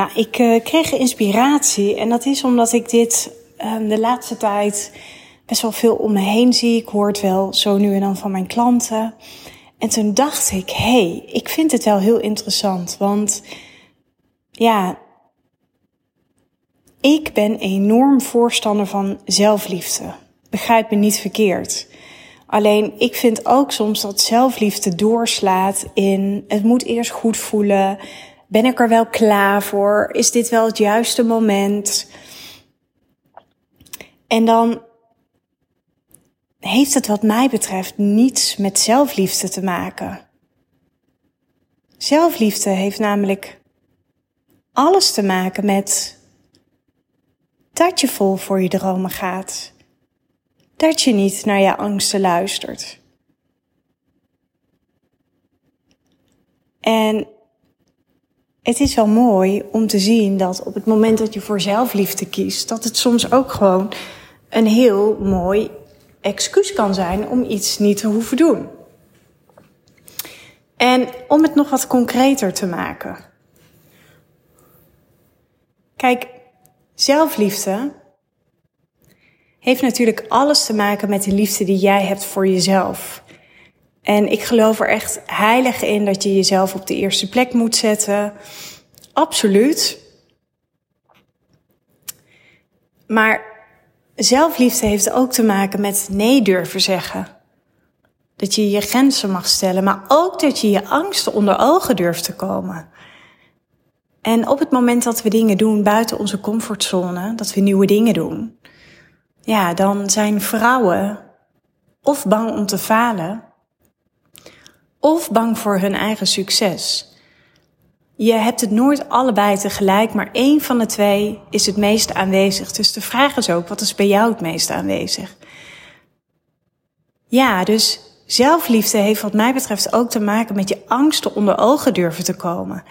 Nou, ik uh, kreeg inspiratie en dat is omdat ik dit uh, de laatste tijd best wel veel om me heen zie. Ik hoor het wel zo nu en dan van mijn klanten. En toen dacht ik, hey, ik vind het wel heel interessant, want ja, ik ben enorm voorstander van zelfliefde. Begrijp me niet verkeerd. Alleen ik vind ook soms dat zelfliefde doorslaat in het moet eerst goed voelen. Ben ik er wel klaar voor? Is dit wel het juiste moment? En dan heeft het wat mij betreft niets met zelfliefde te maken. Zelfliefde heeft namelijk alles te maken met dat je vol voor je dromen gaat. Dat je niet naar je angsten luistert. En het is wel mooi om te zien dat op het moment dat je voor zelfliefde kiest, dat het soms ook gewoon een heel mooi excuus kan zijn om iets niet te hoeven doen. En om het nog wat concreter te maken. Kijk, zelfliefde heeft natuurlijk alles te maken met de liefde die jij hebt voor jezelf. En ik geloof er echt heilig in dat je jezelf op de eerste plek moet zetten. Absoluut. Maar zelfliefde heeft ook te maken met nee durven zeggen. Dat je je grenzen mag stellen, maar ook dat je je angsten onder ogen durft te komen. En op het moment dat we dingen doen buiten onze comfortzone, dat we nieuwe dingen doen, ja, dan zijn vrouwen of bang om te falen, of bang voor hun eigen succes. Je hebt het nooit allebei tegelijk, maar één van de twee is het meest aanwezig. Dus de vraag is ook, wat is bij jou het meest aanwezig? Ja, dus zelfliefde heeft wat mij betreft ook te maken met je angsten onder ogen durven te komen.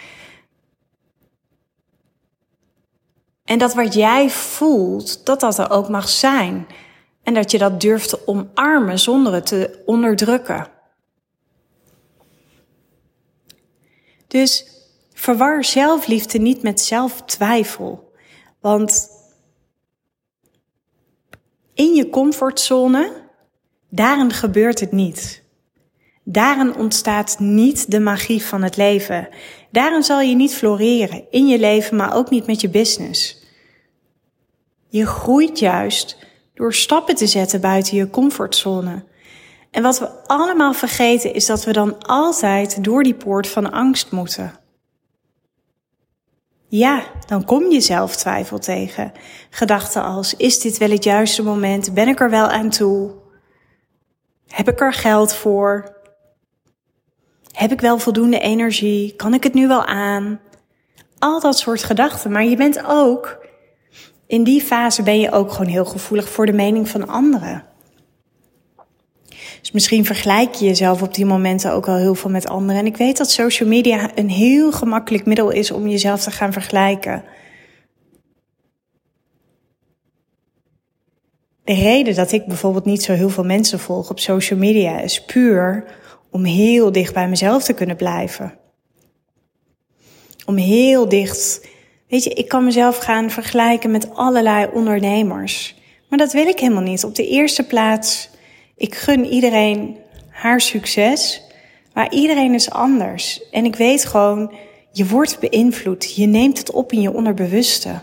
En dat wat jij voelt, dat dat er ook mag zijn. En dat je dat durft te omarmen zonder het te onderdrukken. Dus verwar zelfliefde niet met zelftwijfel. Want in je comfortzone, daarin gebeurt het niet. Daarin ontstaat niet de magie van het leven. Daarin zal je niet floreren in je leven, maar ook niet met je business. Je groeit juist door stappen te zetten buiten je comfortzone. En wat we allemaal vergeten is dat we dan altijd door die poort van angst moeten. Ja, dan kom je zelf twijfel tegen. Gedachten als, is dit wel het juiste moment? Ben ik er wel aan toe? Heb ik er geld voor? Heb ik wel voldoende energie? Kan ik het nu wel aan? Al dat soort gedachten. Maar je bent ook, in die fase ben je ook gewoon heel gevoelig voor de mening van anderen. Dus misschien vergelijk je jezelf op die momenten ook al heel veel met anderen. En ik weet dat social media een heel gemakkelijk middel is om jezelf te gaan vergelijken. De reden dat ik bijvoorbeeld niet zo heel veel mensen volg op social media is puur om heel dicht bij mezelf te kunnen blijven. Om heel dicht. Weet je, ik kan mezelf gaan vergelijken met allerlei ondernemers. Maar dat wil ik helemaal niet. Op de eerste plaats ik gun iedereen haar succes, maar iedereen is anders. En ik weet gewoon, je wordt beïnvloed. Je neemt het op in je onderbewuste.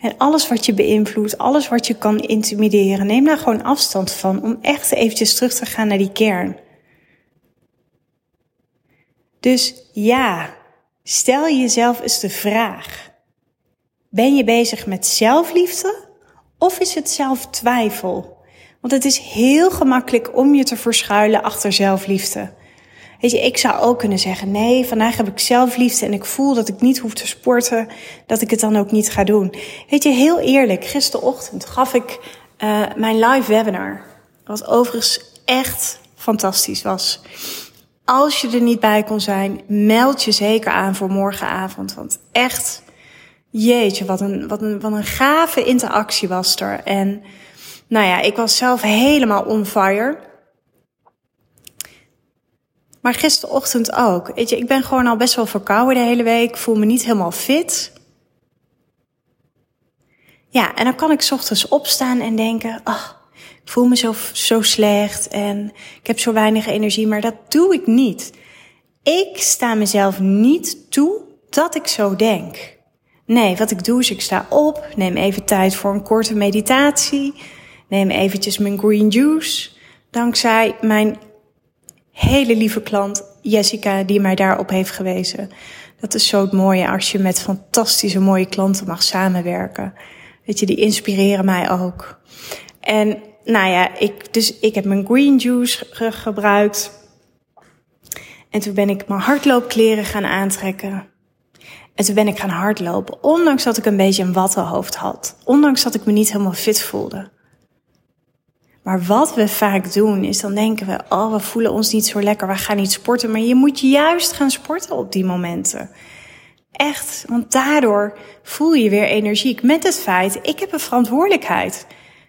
En alles wat je beïnvloedt, alles wat je kan intimideren, neem daar gewoon afstand van om echt eventjes terug te gaan naar die kern. Dus ja, stel jezelf eens de vraag. Ben je bezig met zelfliefde of is het zelftwijfel? Want het is heel gemakkelijk om je te verschuilen achter zelfliefde. Weet je, ik zou ook kunnen zeggen: nee, vandaag heb ik zelfliefde en ik voel dat ik niet hoef te sporten, dat ik het dan ook niet ga doen. Weet je, heel eerlijk, gisterochtend gaf ik uh, mijn live webinar, wat overigens echt fantastisch was. Als je er niet bij kon zijn, meld je zeker aan voor morgenavond. Want echt, jeetje, wat een, wat een, wat een gave interactie was er. En nou ja, ik was zelf helemaal on fire. Maar gisterochtend ook. Weet je, ik ben gewoon al best wel verkouden de hele week. Voel me niet helemaal fit. Ja, en dan kan ik ochtends opstaan en denken: ach, ik voel me zo, zo slecht en ik heb zo weinig energie. Maar dat doe ik niet. Ik sta mezelf niet toe dat ik zo denk. Nee, wat ik doe is ik sta op, neem even tijd voor een korte meditatie, neem eventjes mijn green juice. Dankzij mijn hele lieve klant Jessica die mij daarop heeft gewezen. Dat is zo het mooie als je met fantastische mooie klanten mag samenwerken. Weet je, die inspireren mij ook. En nou ja, ik, dus ik heb mijn green juice gebruikt. En toen ben ik mijn hardloopkleren gaan aantrekken. En toen ben ik gaan hardlopen, ondanks dat ik een beetje een wattenhoofd had. Ondanks dat ik me niet helemaal fit voelde. Maar wat we vaak doen, is dan denken we, oh, we voelen ons niet zo lekker, we gaan niet sporten. Maar je moet juist gaan sporten op die momenten. Echt, want daardoor voel je weer energiek met het feit, ik heb een verantwoordelijkheid.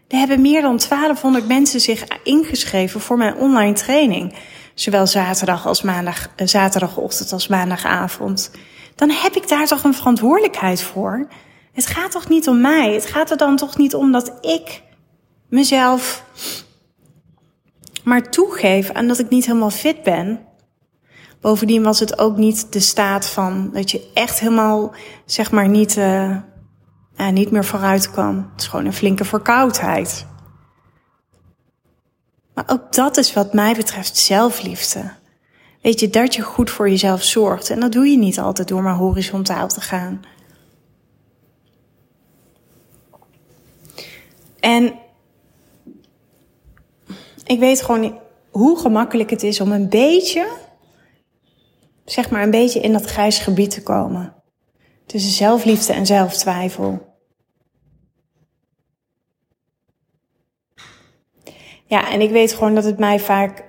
Er hebben meer dan 1200 mensen zich ingeschreven voor mijn online training. Zowel zaterdag als maandag, eh, zaterdagochtend als maandagavond. Dan heb ik daar toch een verantwoordelijkheid voor. Het gaat toch niet om mij? Het gaat er dan toch niet om dat ik mezelf maar toegeef aan dat ik niet helemaal fit ben. Bovendien was het ook niet de staat van dat je echt helemaal, zeg maar, niet, uh, uh, niet meer vooruit kwam. Het is gewoon een flinke verkoudheid. Maar ook dat is wat mij betreft zelfliefde. Weet je, dat je goed voor jezelf zorgt. En dat doe je niet altijd door maar horizontaal te gaan. En ik weet gewoon hoe gemakkelijk het is om een beetje, zeg maar een beetje in dat grijs gebied te komen. Tussen zelfliefde en zelftwijfel. Ja, en ik weet gewoon dat het mij vaak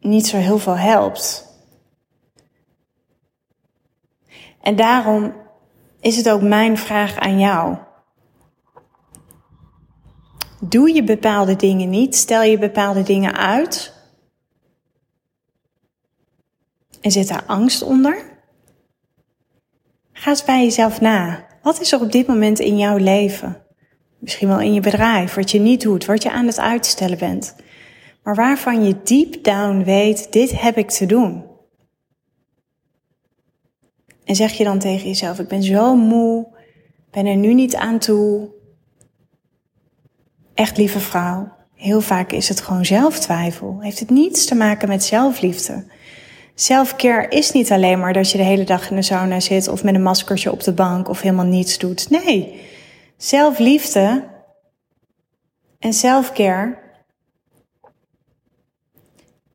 niet zo heel veel helpt. En daarom is het ook mijn vraag aan jou. Doe je bepaalde dingen niet? Stel je bepaalde dingen uit? En zit daar angst onder? Ga eens bij jezelf na. Wat is er op dit moment in jouw leven? Misschien wel in je bedrijf, wat je niet doet, wat je aan het uitstellen bent. Maar waarvan je deep down weet, dit heb ik te doen. En zeg je dan tegen jezelf, ik ben zo moe, ben er nu niet aan toe, echt lieve vrouw, heel vaak is het gewoon zelftwijfel. Heeft het niets te maken met zelfliefde. Selfcare is niet alleen maar dat je de hele dag in de sauna zit of met een maskertje op de bank of helemaal niets doet. Nee, zelfliefde en selfcare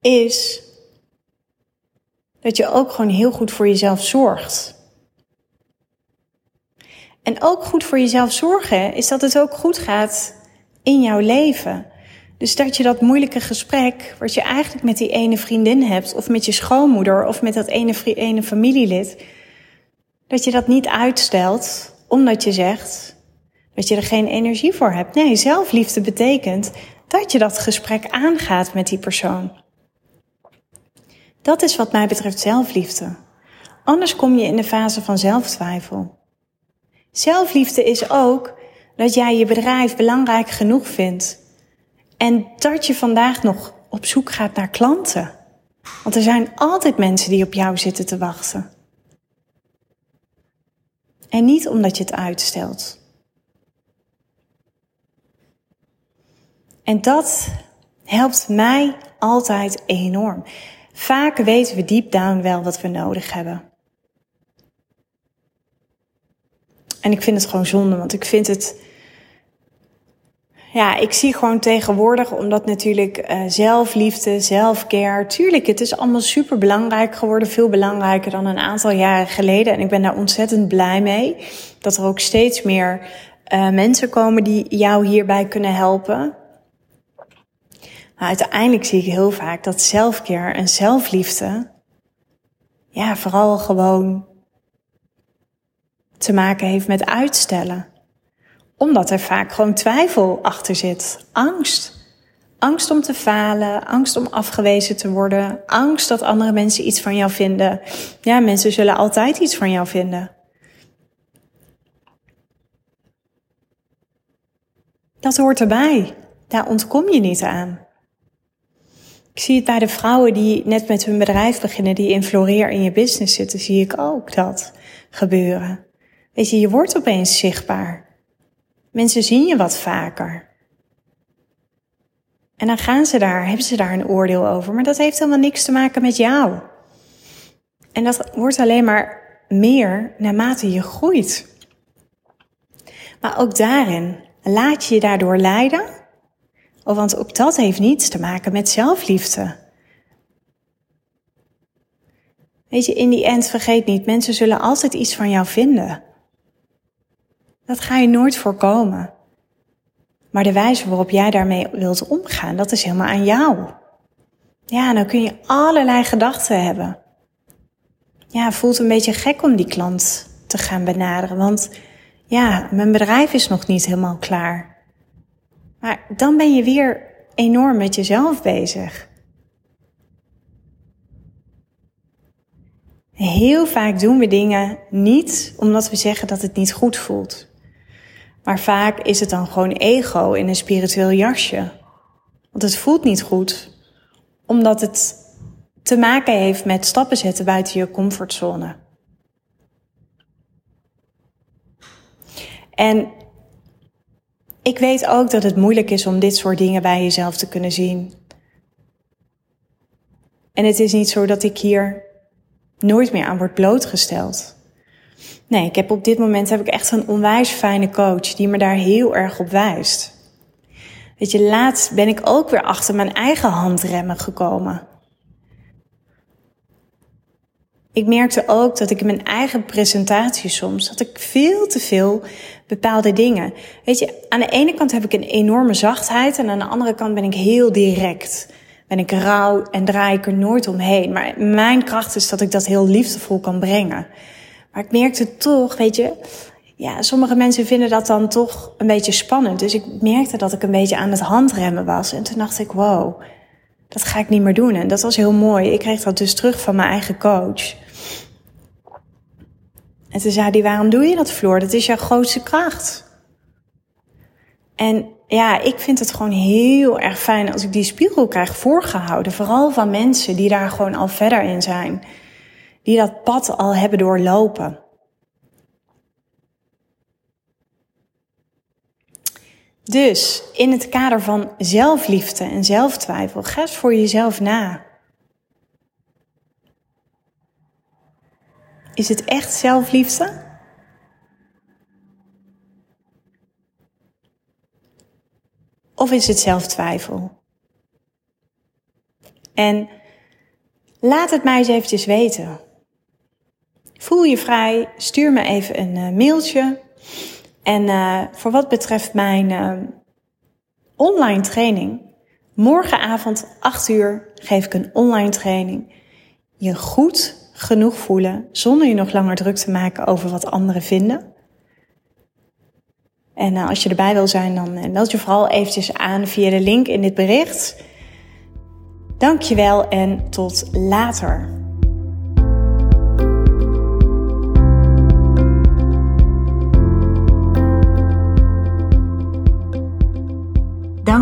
is dat je ook gewoon heel goed voor jezelf zorgt. En ook goed voor jezelf zorgen is dat het ook goed gaat in jouw leven. Dus dat je dat moeilijke gesprek, wat je eigenlijk met die ene vriendin hebt, of met je schoonmoeder, of met dat ene, ene familielid, dat je dat niet uitstelt, omdat je zegt dat je er geen energie voor hebt. Nee, zelfliefde betekent dat je dat gesprek aangaat met die persoon. Dat is wat mij betreft zelfliefde. Anders kom je in de fase van zelftwijfel. Zelfliefde is ook dat jij je bedrijf belangrijk genoeg vindt. En dat je vandaag nog op zoek gaat naar klanten. Want er zijn altijd mensen die op jou zitten te wachten. En niet omdat je het uitstelt. En dat helpt mij altijd enorm. Vaak weten we deep down wel wat we nodig hebben. En ik vind het gewoon zonde, want ik vind het ja, ik zie gewoon tegenwoordig, omdat natuurlijk uh, zelfliefde, zelfcare, tuurlijk, het is allemaal super belangrijk geworden, veel belangrijker dan een aantal jaren geleden. En ik ben daar ontzettend blij mee dat er ook steeds meer uh, mensen komen die jou hierbij kunnen helpen. Maar uiteindelijk zie ik heel vaak dat zelfcare en zelfliefde, ja, vooral gewoon te maken heeft met uitstellen omdat er vaak gewoon twijfel achter zit. Angst. Angst om te falen, angst om afgewezen te worden, angst dat andere mensen iets van jou vinden. Ja, mensen zullen altijd iets van jou vinden. Dat hoort erbij. Daar ontkom je niet aan. Ik zie het bij de vrouwen die net met hun bedrijf beginnen, die in floreer in je business zitten, zie ik ook dat gebeuren. Weet je, je wordt opeens zichtbaar. Mensen zien je wat vaker. En dan gaan ze daar, hebben ze daar een oordeel over. Maar dat heeft helemaal niks te maken met jou. En dat wordt alleen maar meer naarmate je groeit. Maar ook daarin, laat je je daardoor leiden? Oh, want ook dat heeft niets te maken met zelfliefde. Weet je, in die end vergeet niet, mensen zullen altijd iets van jou vinden. Dat ga je nooit voorkomen. Maar de wijze waarop jij daarmee wilt omgaan, dat is helemaal aan jou. Ja, dan kun je allerlei gedachten hebben. Ja, voelt een beetje gek om die klant te gaan benaderen, want ja, mijn bedrijf is nog niet helemaal klaar. Maar dan ben je weer enorm met jezelf bezig. Heel vaak doen we dingen niet omdat we zeggen dat het niet goed voelt. Maar vaak is het dan gewoon ego in een spiritueel jasje. Want het voelt niet goed, omdat het te maken heeft met stappen zetten buiten je comfortzone. En ik weet ook dat het moeilijk is om dit soort dingen bij jezelf te kunnen zien. En het is niet zo dat ik hier nooit meer aan word blootgesteld. Nee, ik heb op dit moment heb ik echt een onwijs fijne coach die me daar heel erg op wijst. Weet je, laatst ben ik ook weer achter mijn eigen handremmen gekomen. Ik merkte ook dat ik in mijn eigen presentatie soms, dat ik veel te veel bepaalde dingen. Weet je, aan de ene kant heb ik een enorme zachtheid en aan de andere kant ben ik heel direct. Ben ik rauw en draai ik er nooit omheen. Maar mijn kracht is dat ik dat heel liefdevol kan brengen. Maar ik merkte toch, weet je, ja, sommige mensen vinden dat dan toch een beetje spannend. Dus ik merkte dat ik een beetje aan het handremmen was. En toen dacht ik, wow, dat ga ik niet meer doen. En dat was heel mooi. Ik kreeg dat dus terug van mijn eigen coach. En toen zei hij, waarom doe je dat, Floor? Dat is jouw grootste kracht. En ja, ik vind het gewoon heel erg fijn als ik die spiegel krijg voorgehouden. Vooral van mensen die daar gewoon al verder in zijn die dat pad al hebben doorlopen. Dus in het kader van zelfliefde en zelftwijfel, ga eens voor jezelf na. Is het echt zelfliefde? Of is het zelftwijfel? En laat het mij eens eventjes weten. Voel je vrij, stuur me even een uh, mailtje. En uh, voor wat betreft mijn uh, online training, morgenavond 8 uur geef ik een online training. Je goed genoeg voelen zonder je nog langer druk te maken over wat anderen vinden. En als je erbij wil zijn, dan meld je vooral eventjes aan via de link in dit bericht. Dankjewel en tot later.